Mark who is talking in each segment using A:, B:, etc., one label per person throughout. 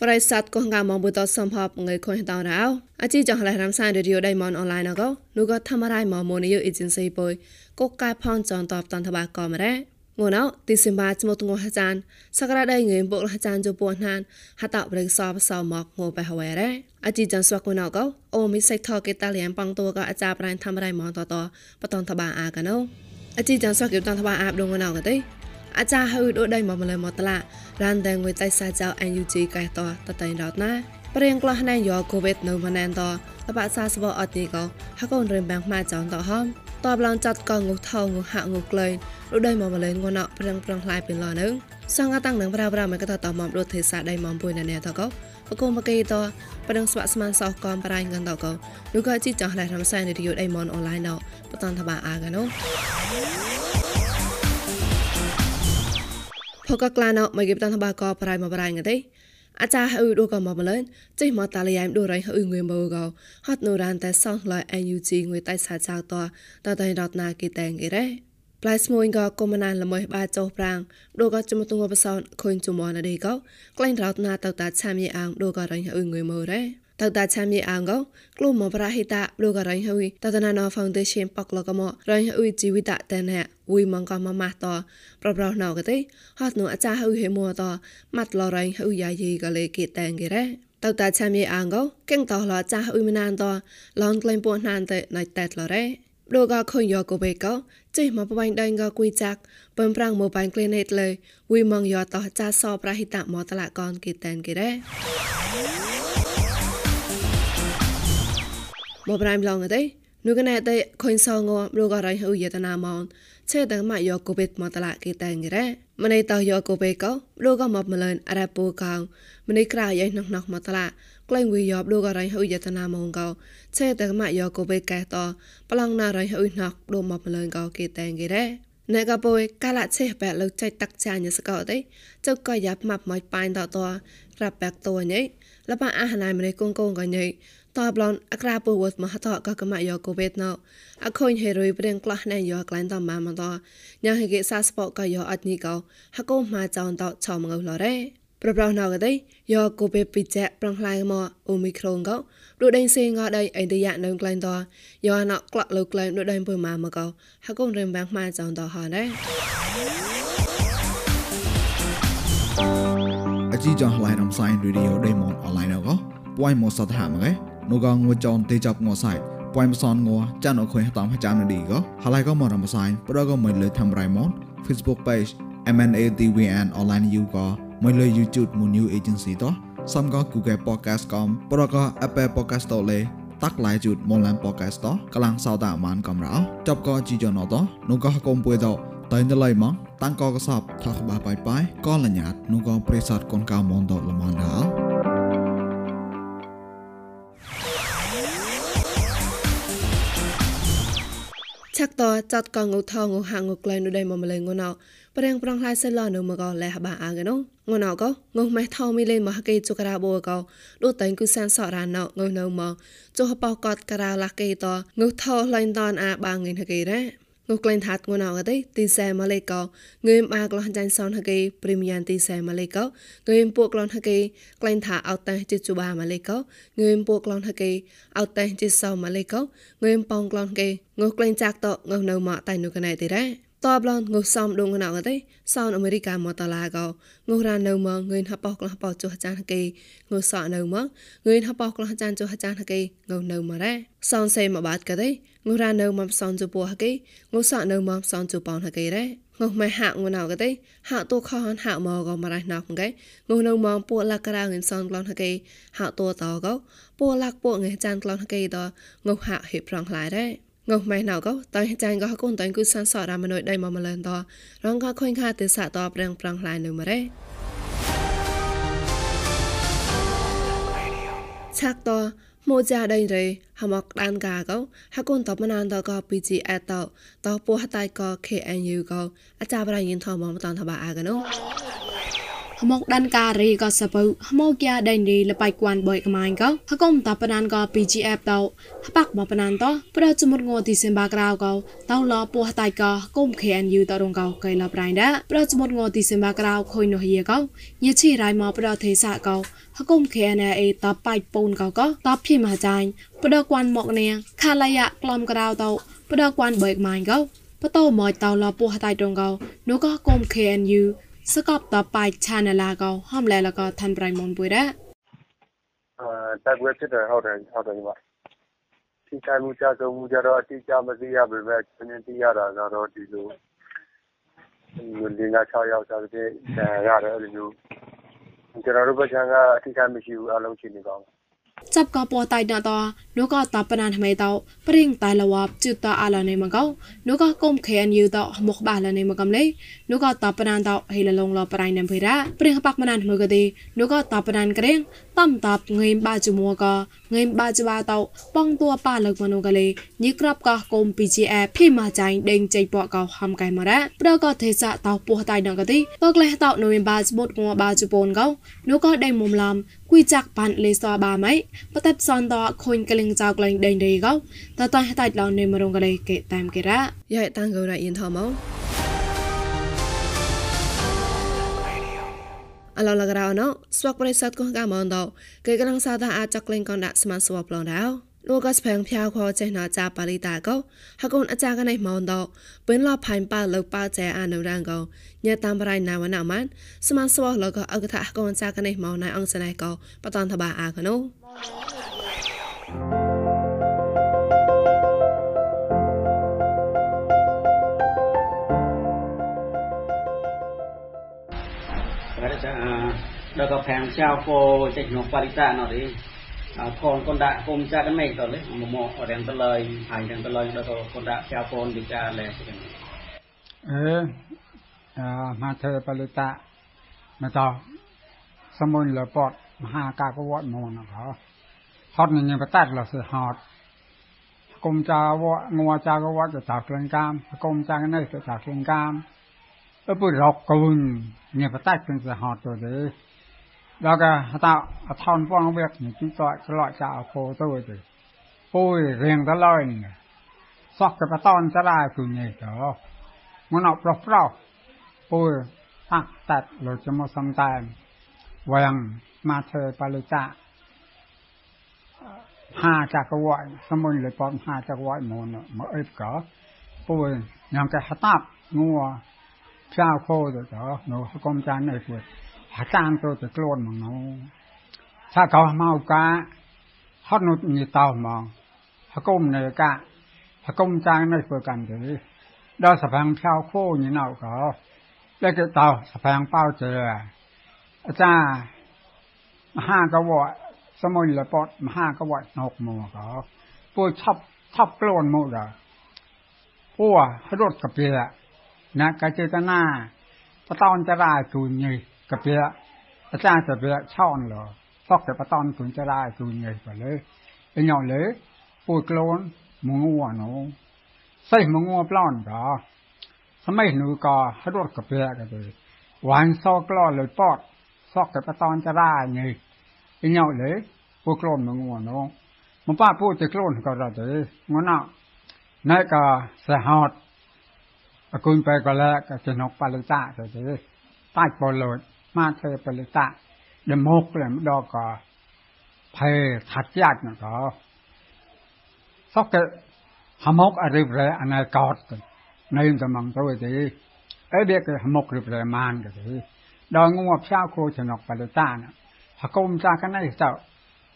A: ប្រិស័តកងកាមងបុតសំភពងៃខុញតោរោអជីចងឡៃរំសាយរេឌីយោដៃមនអនឡាញណកនូក៏ធម្មរៃមមូនីយោអេเจนស៊ីបុយកកកាយផនចងតបតនតបាកមរ៉ាងួនអោទីសិមាចមតងហាចានសក្តាដៃងឿបុកហាចានជពោះណានហតប្រេសបសមកងបេហវរ៉ាអជីចានស្វកណកអូមីសេកថកេតាលៀនប៉ងតួកអាចារ្យប្រៃធម្មរៃមនតតបតនតបាអាកណោអជីចានស្វកេតនតបាអាបដងណកទេ អាចារ្យហៅដូចដៃមកម្លឹមមកតឡារានតែងងួយតៃសាចៅ NUG កែតតតៃរតណាព្រៀងក្លោះណែយកកូវីដនៅម៉ានតតបាសាសបអត់នេះក៏ហកូនរៀមបាំងម៉ាចောင်းតហំតបឡងចាត់កងងុថងងហាក់ងុក្លែងដូចដៃមកម្លែងងណព្រៀងប្រងខ្លាយពេលឡនឹងសងតាំងនឹងប្រាប្រាមកតតមមរត់ទេសាដៃមមពុយណែតក៏បកុំបកេតប្រឹងស្វាក់ស្មានសោះកំប្រៃងន្តក៏នោះក៏ជីចង់ឡែរំសាយនៅយុដៃមនអនឡាញណបតនតបាអាកណូ ផកក្លាណោមកគេបតនតបាក៏ប្រៃមកប្រៃងទេអាចារ្យអ៊ឺដូក៏មកម្លឹងចេះមកតាលីយ៉ៃដូរៃអ៊ឺងឿមើក៏ហត់នូរ៉ានតែសងឡៃ NUG ងឿតៃសាចៅតតតៃរតនាគេតែងគេរ៉េប្លាយស្មួយក៏កុំណានល្មើបាចោប្រាំងដូក៏ជំទងបសោខុញជំមនដេក៏ក្លែងរតនាតតាឆាមយអាងដូក៏រៃអ៊ឺងឿមើរ៉េ តតាឆាមីអងកក្លូមប្រហិតាលូករៃហើយតតណាណហ្វុងដេ షన్ ប៉កលកមរៃហើយជីវិតតែណែវុយមងកមម៉ាស់តប្រប្រណៅកទេហត់នោះអាចារ្យហើយហេមួតម៉ាត់លរៃហើយយាយីកលេគេតែងគេរ៉េតតាឆាមីអងកកេងតលចាស់អ៊ុយមណានតឡងក្លែងពោះណានតែណៃតែតលរ៉េដូក៏ខុញយកកបេកោចេះមកបបាញ់ដៃក៏គួយចាក់ពំប្រាំងមកបាញ់ក្លេនេតលើវីមងយកតចាសោប្រហិតមកតឡាកនគេតែនគេរ៉េ បប្រៃឡងទេនូកណែតែខុញសងងរូករៃហ៊ូយតនាមនឆេតម៉ាយកកូបេតមកតឡាគេតែងរ៉េម្នៃតយកកូបេកោរូកមកមលនអរ៉ាពូកោម្នៃក្រៅយ៉ៃណោះណោះមកតឡាក្លែងវីយករូករៃហ៊ូយតនាមនកោឆេតម៉ាយកកូបេកែតប្លង់ណារៃហ៊ូណោះដូមកមលនកោគេតែងគេរ៉េណែកបុយកាលាចេះបែលើចៃតាក់ចាញ់សកោទេចុកក៏យ៉ាប់ម៉ាប់មកប៉ៃតតរ៉ាប់បែកតួញ៉ៃលបអាហណៃម្នៃកងកងកញ៉ៃ តបឡនអក្រាពវមហតកកមយកកូវេតណៅអខុញហេរុយព្រៀងក្លាស់ណែយកក្លែងតម៉ាមតញ៉ាហេកេសាស្ពកយកអត់នេះកោហកូម៉ាចောင်းតឆោមងលរ៉េប្រប្រណៅកទេយកកូវេពីចែប្រងខ្លាយមកអូមីក្រូនកោដូចដេញសេងកដៃអីតយ៉ានៅក្លែងតយកណក្លាក់លើក្លែងដូចដេញពើម៉ាមកោហកូរឹមបាំងម៉ាចောင်းតហណែ
B: អជីចងឡៃរំសាយរីឌីអូដេម៉ុនអនឡាញកោពួយមកសតហាមកេ นูกงวจอนเตจับงอไซปอยมซอนงัวจันอคอยตามพจามนดีก็หลายก็มอรำไซปรก็ไม่เลยทำไรมอน Facebook page MNATVN online you ก็ไม่เลย YouTube มู new agency ต่อซ้ำก็ Google Podcast ก็ปรก็ Apple Podcast ต่อเลยตักหลายจุดมอลแลน podcast ต่อกำลังสาวดามันกำราจบก็จีจอนต่อนูก็กงป่วยต่อតែនៅឡៃមកតាំងកកសបថាក្បាបាយបាយក៏លញ្ញាតនោះក៏ប្រិស័តកូនកៅមនដលមនដល់
A: ឆាក់តចាត់កងងថងហាងងក្លែនុដៃមមលេងណោប្រេងប្រងឡៃសិលនៅមកលះបាអាកណូងណោក៏ងងម៉ែថោមីលេមហកេជុក្រាបូក៏ដូចតែគឺសានសរ៉ាណោងនៅមកចុះបោកតការ៉ាឡាកេតងថោឡៃតនអាបាងងហកេរ៉ា ងក្លែងថាត់ងណៅកទេទីសែម៉ាឡេកោងឿមអាក្លោះចាញ់សនហកេព្រីមយ៉ាងទីសែម៉ាឡេកោងឿមពួកក្លនហកេក្លែងថាអោតតែជិជូបាម៉ាឡេកោងឿមពួកក្លនហកេអោតតែជិសោម៉ាឡេកោងឿមប៉ងក្លនកេងក្លែងចាក់តងនៅមកតែនុកណៃទីរ៉ា តបឡងងុសំដងណៅទេសោនអាមេរិកាមកតឡាកោងុរ៉ានៅមកងឿនហបោក្លះបោចុះចានហកេងុសអនៅមកងឿនហបោក្លះចានចុះចានហកេងុនៅមករ៉េសោនសេមកបាត់កទេងុរ៉ានៅមកសោនជពោហកេងុសអនៅមកសោនជប៉ោហកេរ៉េងុម៉ែហាក់ងណៅកទេហាក់តួខហនហាក់មកក៏មករ៉ៃណៅកេងុនៅមកពួកលកក្រៅងិនសនក្លនហកេហាក់តួតកោពួកលកពួកងិចានក្លនហកេតងុហាក់ហេប្រងខ្លាយរ៉េ ងោម៉ៃណៅក៏តៃចាញ់ក៏កូនតៃគូសានសរមណយដៃមកម្លឹងតរងក៏ខុញខាទេសៈតប្រាំងប្រាំងឡាយនៅមរ៉េឆាក់តម៉ូចាដៃរេហមកដានកាក៏ហកូនតបណានតក៏ PGS តតពោះតៃក៏ KNU ក៏អាចារ្យប្រៃយិនថមមតនតបាអាកណូ
C: ហមកដានការីក៏សបើហមកយ៉ាដេនឌីលបៃគួនបុយកម៉ាញ់ក៏ហកុំតាបណានក៏ PGF តោហបាក់បបណានតោប្រជមុតងទីសេមបាក្រៅក៏តោលពោះតៃក៏គុំ KNU តរងក៏កៃលប្រៃដាប្រជមុតងទីសេមបាក្រៅខុយនោះយាក៏ញិឈីរៃមកប្រទេសាក៏ហកុំ KNA តបៃពូនក៏ក៏តបភីមហាចាញ់ប្រគួនមកនាងខាលយៈក្លំក្រៅតោប្រគួនបុយកម៉ាញ់ក៏បតោមកតោលពោះតៃត្រងក៏នោះក៏គុំ KNU สกอบต่อไปชานาลาก็ห้อมแลแล้วก็ทันปรายมนปุยระ
D: อ่าตักเวဖြစ်တယ်ဟုတ်တယ်ဟုတ်တယ်ဒီမှာထိခိုက်မှုကြဆုံးမှုကြတော့အတိအကျမသိရပေမဲ့သင်သိရတာကတော့ဒီလိုဒီလိုငါ6ယောက်စားတဲ့ရတယ်အဲ့လိုမျိုးကျွန်တော်တို့ဘက်ကအထိခိုက်မရှိဘူးအလုံးချင်းနေကောင်း
C: จับกอปอไตนาตอนูก็ตาปนานทำไมเตาปริงไตละวับจุดตาอาลาในมังเกานูก็ก้มเขียนยูตอหมกบาลาในมังกำเลยนูก็ตาปนานเตาให้ละลงรอปรายนันเพระปริงปักมานานมือกดีนูก็ตาปนานเกรง ตั้มตับเงินบาจูมัวกะเงินบาจูบาเตาป้องตัวป้าเลิกมโนกะเลยยึกรับกะกมปีจีแอพี่มาใจเด้งใจปะกะทำไกมาระประกอบเทศะเตาปัวตายนังกะติตกแลเตาโนเมนบาจบดงัวบาจูปนกะนูก็ได้มุมลำกุยจักปันเลซอบาไหมปะเต็บซอนตอคนกะลิงจากลิงเด้งเดกะตาตายให้ตายเราในมรงกะเลยเกะตามเกะระ
A: ยายตั้งกะระยินทอมเอา
C: អឡឡករណោស្វកប្រិស័តកោកាមនដោគេកំឡុងសាតាអាចក្លែងកនដាក់ស្មានស្វប្លងដោលោកក៏ស្ផាំងផ្យាវខចេះណចាប៉ាលីតាកោហកូនអាចារ្យកណៃម៉ោនដោបិនឡផៃប៉ាលើប៉ាចែអានុរាងកោញ៉ាតាមប្រៃណាវណាម៉ានស្មានស្វលក៏អកថាហកូនអាចារ្យកណៃម៉ោណៃអង្គសណៃកោបតនតបាអាកណូ
E: đó có phèn trao cô chạy nó qualita nó đi con con đã cùng cha cái này rồi đấy một một ở đèn tơ lời hành đèn tơ lời đó có con đã trao con đi cha lẹ
F: ờ mà thơ palita mà tao สมุนเหลือปอดมหากากวัดมอนนะครับฮอดนี่ยังไปตัดเราสิฮอดกรมจาวะงัวจากวัดจะจากเรื่องกามกรมจากนั่นจะจากเรื่องกามเออปุรอกกุ แล้วก็ ta thon phong việc những chú tội cái loại chảo khổ tôi rồi ôi riêng ta lời này sọc cái ton sẽ ra từ nhảy đó nó nọc lọc rau ôi tạc tạt rồi cho một sông tài vàng mà thề bà lưu tạ hà chả có gọi xong mình lấy bọn hà chả gọi một mà ếp cỡ ôi nhằm cái hát tạp ngua chào khô rồi đó nó không chán này rồi හටාන්තෝ තකලෝන් මනෝ සකව මෞකා හනුත් නිතව මෝ හකොම් නේකා හකොම් chang nai pơ kan de da sa phang phao khô như nào có lấy cái tàu sa phang bao giờ à cha ห้าก็วอดสมุนละปอดห้าก็วอดหกโมก็ปูชอบชอบกลนโมดะปูรถกับเปียนะกะเจตนาตะตอนจะราจูนยี่ ကပြေအစမ်းစပြေချောင်းလောစောက်တဲ့ပတန်ကွန်ကြရာကွန်ငယ်ပါလေအညောလေပူကလုံးนငူဝနောစိတ်မငူပလောင်းတာสมัยหนูก็ฮัดรกับเพื่อกันเลยวานซอกล้อเลยปอดซอกกับตอนจะได้ไงไอ้เงาเลยปูกโคลนมันงัวน้องมันป้าพูดจะโคลนก็ได้เลยงัวน่ะนายก็เสะหอดอกุลไปก็แล้วก็จะนกปลาลูกจ้าเลยใต้ปลอเลย මාතර පළතා දෙමෝක්‍රම ඩෝක පේ හත්යක් නතෝ සොක හමොක් අරිබ්‍රය අනකෝත් නයින් තමන් තෝදේ ඒ දෙක හමොක් රිබ්‍රය මාන් ගතේ ඩෝංගුම ක්ෂා කෝචනක් පළතාන හකොම් සාකනයි තව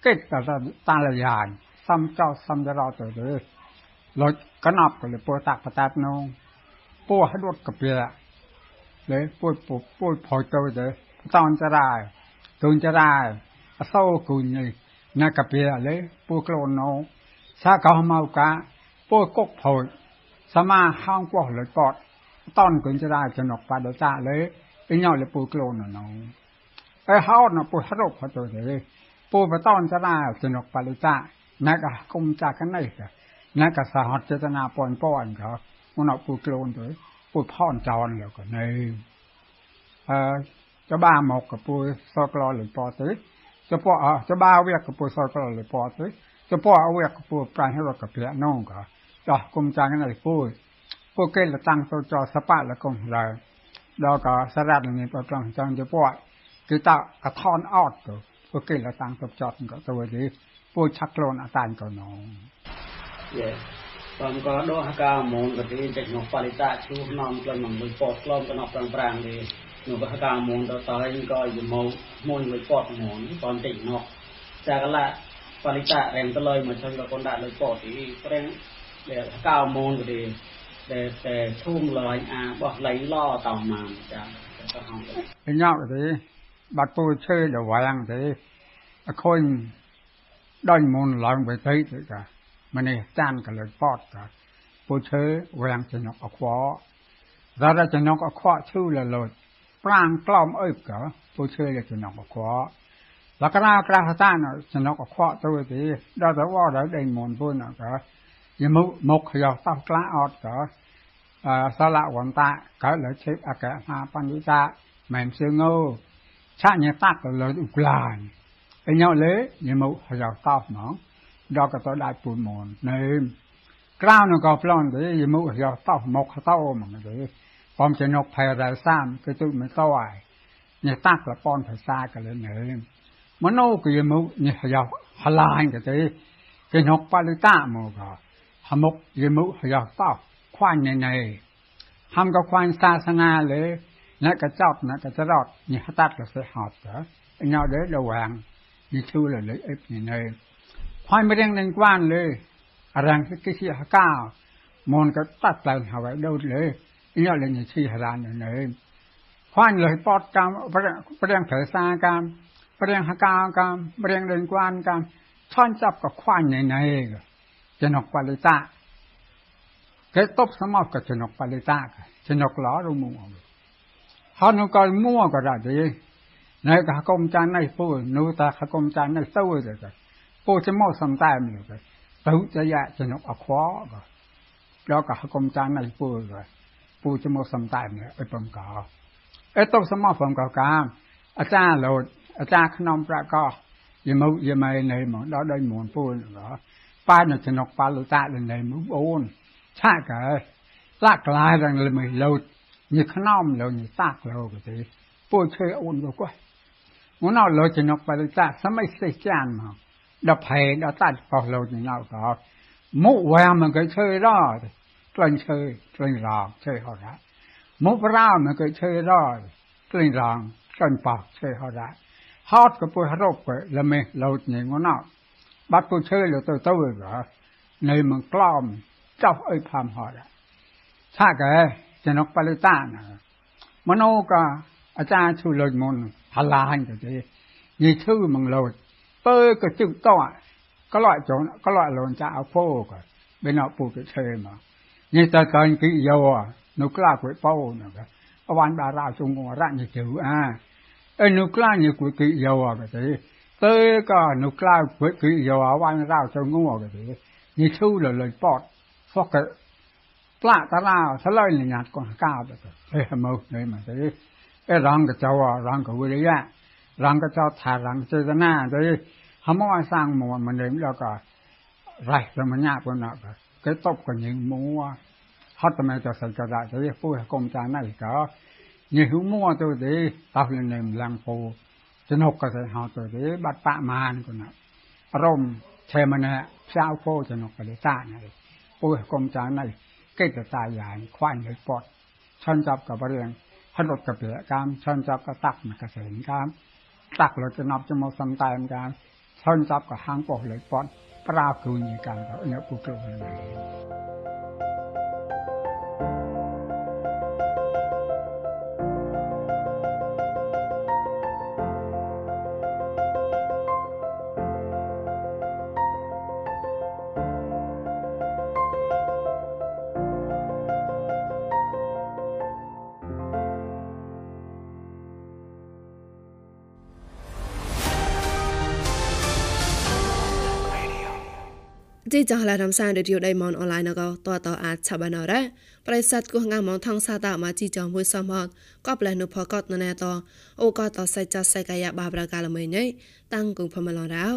F: කෙත් තස තාලයන් සම්චෝ සම්දරෝ තෝදේ เรากระนับกันเลยปวดตากประตาดนองปวดให้รวดกับเปลือเลยปวดปวดปวดพอเจ้าเลย ตอนจะได้ตุนจะได้โซ่กุนนี่นักเปียเลยปวดโกรนนงชาเขาเมากะปวดกกพอยสมาห้างปวดเลยปอดตอนกุนจะได้ชนกปาลตาเลยไอ้เงาเลยปูกลนน้องไอ้เฮาน่ะปูฮารบเขาตัวเลยปูไปตอนจะได้สนกปาลิตานักกุมจากกันได้นักสหัสเจตนาปอนป้อนเขามันเอาปูกลนตัวปูพ่อนจอนแล้วก็ในเอ่อច្បាមកកពួយសក្លលិពទៅចពអច្បាវាកពួយសក្លលិពទៅចពអវាកពួយប្រាញ់រកព្រានងក៏ដោះគុំចាងណៃពួយពួកគេលតាំងទៅចសបៈលកងឡើដល់ក៏សារ៉ាត់នេះប្រត្រង់ចង់ចពគឺតកថនអត់ទៅពួកគេលតាំងទៅចតក៏ទៅនេះពួកឆាក់ខ្លួនអតាញ់ក៏នង
E: Yes. បំក៏ដោះកាមូនក៏ទីចេញមកបរិតាឈូនំក្លិនមកមួយពតក្លំក៏ណប់ប្រាំងប្រាំងនេះ នោះក៏កាមូនទៅតើក៏យមកមួយមួយពតមូនតនតិចនោះចាកឡាបរិតារែងទៅលើមកជួយក៏កូនដាក់លើពតទីប្រេងដែលកាមូនក៏ទីតែតែឈូមឡើយអាបោះឡៃឡតោមកចាក៏ហងទៅ
F: ញ៉ាក់ទេបាត់ពូឈើដល់វាំងទេអខុញដាញ់មូនឡើងไปទៅទៅចាម្នេះចានកលើពតក៏ពូឈើវាំងចំណុកអខ្វររចំណុកអខ្វឈូលលុត ប្រាងក្លំអើបក៏ពូឈើចំណុកអខ្វលក្ខណៈក្រាស់តានចំណុកអខ្វទៅទីដល់ទៅវដល់ដេញមនពុនក៏យមុមុខយោតោះក្លាអត់ក៏អសាលវន្តាក៏លើឈិបអកហាបញ្ញតាមិនសឹងោឆាញតាក់លើឧក្លានអញ្ញលេយមុយោតោះហ្មងដល់ក៏ទៅដាច់ពូនមននៅក្រៅនោះក៏ប្លន់ទេយមុយោតោះមកតោហ្មងទេបំចំណុកផែរ៉ាសាមគឺទុមិនតោហើយញតាក់លប៉ុនភាសាក៏លើនៅមនោគយមុញយោហឡាញក៏ទេគេញុកបលិតាមកក៏ហមុកយមុយោតោះខ្វាញ់ណៃណៃហំក៏ខ្វាញ់សាសនាលើអ្នកក៏ចប់អ្នកក៏ចរត់ញតាក់លសេហត់ទៅ om cho nó phải ra sam cái tôi mới tao ai nhà tác là con phải xa cả lên nữa mà nô cái mu nhà giàu hà lan cái thế cái nhóc ba lư ta mà cả hà mục cái mu giàu tao khoan này này ham có khoan xa sang nga lệ nãy cái chót nãy cái chót nhà tác là sẽ họp cả nhau đấy đầu hàng như chưa là lấy ép này này khoan mới đang liên quan lên rằng cái cái sự cao môn cái tắt lại hà vậy đâu lấy 124 halalan na rin. Hoan lo hipot kam, parang persa kam, parang hakaw kam, parang lingkwan kam, chon chap ka kwan na na rin. Janok palita. Kaya top samap ka janok palita ka. Janok lo rumung ako. Hanu ka mua ka dati. Nay ka hakom chan nay po, nu ta hakom chan nay sawa ka ka. Po cha mo samtay mo ka. Tahu cha ya janok akwa ka. Lo ka hakom chan nay po ka. ដល់ក៏កុំចានណៃពូក៏ពូจะមកសំតែមអីបំកោអេតបសមប់បំកោកាមអាចារ្យលោតអាចារ្យក្នុងប្រកោយមុយមៃនៃមកដល់ដល់មួនពូក៏ប៉ានៅចំណុកប៉ាលុតានៅនៃមុអូនឆាកែឡាក់ក្លាយរងលមិនលោតញីខ្នំលោញីតាក់លោក៏ទេពូឈើអូនក៏គាត់ងណោលោចំណុកប៉ាលុតាសម័យសេចានមកដល់ផែដល់តាត់បោះលោញណៅក៏មុវាមិនក៏ឈើរក្លែងឈើក្លែងរងឈើហត់ដែរមុប្រាមិនក៏ឈើរក្លែងរងក្លែងបោះឈើហត់ដែរហត់ក៏ពុះរົບក៏ល្ ต้นเชยต้นรองเชยเขาได้ห吹真浪最好的，า不让那ก็เชย真白最好的，好个不好ต้没老年我闹，把不吹了都都个，你们搞么จับไอ้พามหอดถ้าแกจะนกปลิต้านะมโนก็อาจารย์ชูเลยมนพลานก็จะยี่ชื่อมึงเลดเตอก็จุดต่อก็ลอยจนก็ลอยลนจะเอาโฟก็เป็นเอาปูกเชยมา như ta cần kỹ dầu à nó là quỷ bao nữa cả ông bà ra chung ngồi à, ra như chữ à ấy nó là như quỷ dầu à cái tới cả nó là quỷ kỹ dầu à ông ra chung ngồi cái gì? Như chú là lời bọt phật cái lạ ta là sao lời này nhạt được thế mà đấy mà thế cái răng cái cháu à răng cái quỷ đấy à cái cháu thà răng chơi ra na đấy không có ai sang mình đến đâu cả rải rồi mà nhà của nó. Cái tóc của những mua hattametasalkada så det får kom ta nalka ni humo to de taflen nem lang po den hokka se ha to de bat pa man ko na arom che mana sao po cho nó cái ta này po kom ta nal cái ta ta ya ni khoan ni pot chon chap ka ba reng han rot ka pe kam chon chap ka tak na ka sen kam tak lo cho nap cho mo sam ta em kam chon chap ka hang po le pot ปราบครูนีการเขาเนี่ยกูเกิดอะไร
A: ជីចឡារំសានរឌីយោដៃម៉នអនឡាញណកតតអាចឆាបានរ៉ាប្រិស័តគោះងាមថងសាតាមកជីចមួយសមហតក៏ប្លែនុផកតណែតអូក៏តសៃចាសៃកាយាបាប្រកាលមួយញ៉ៃតាំងគងផមឡរោ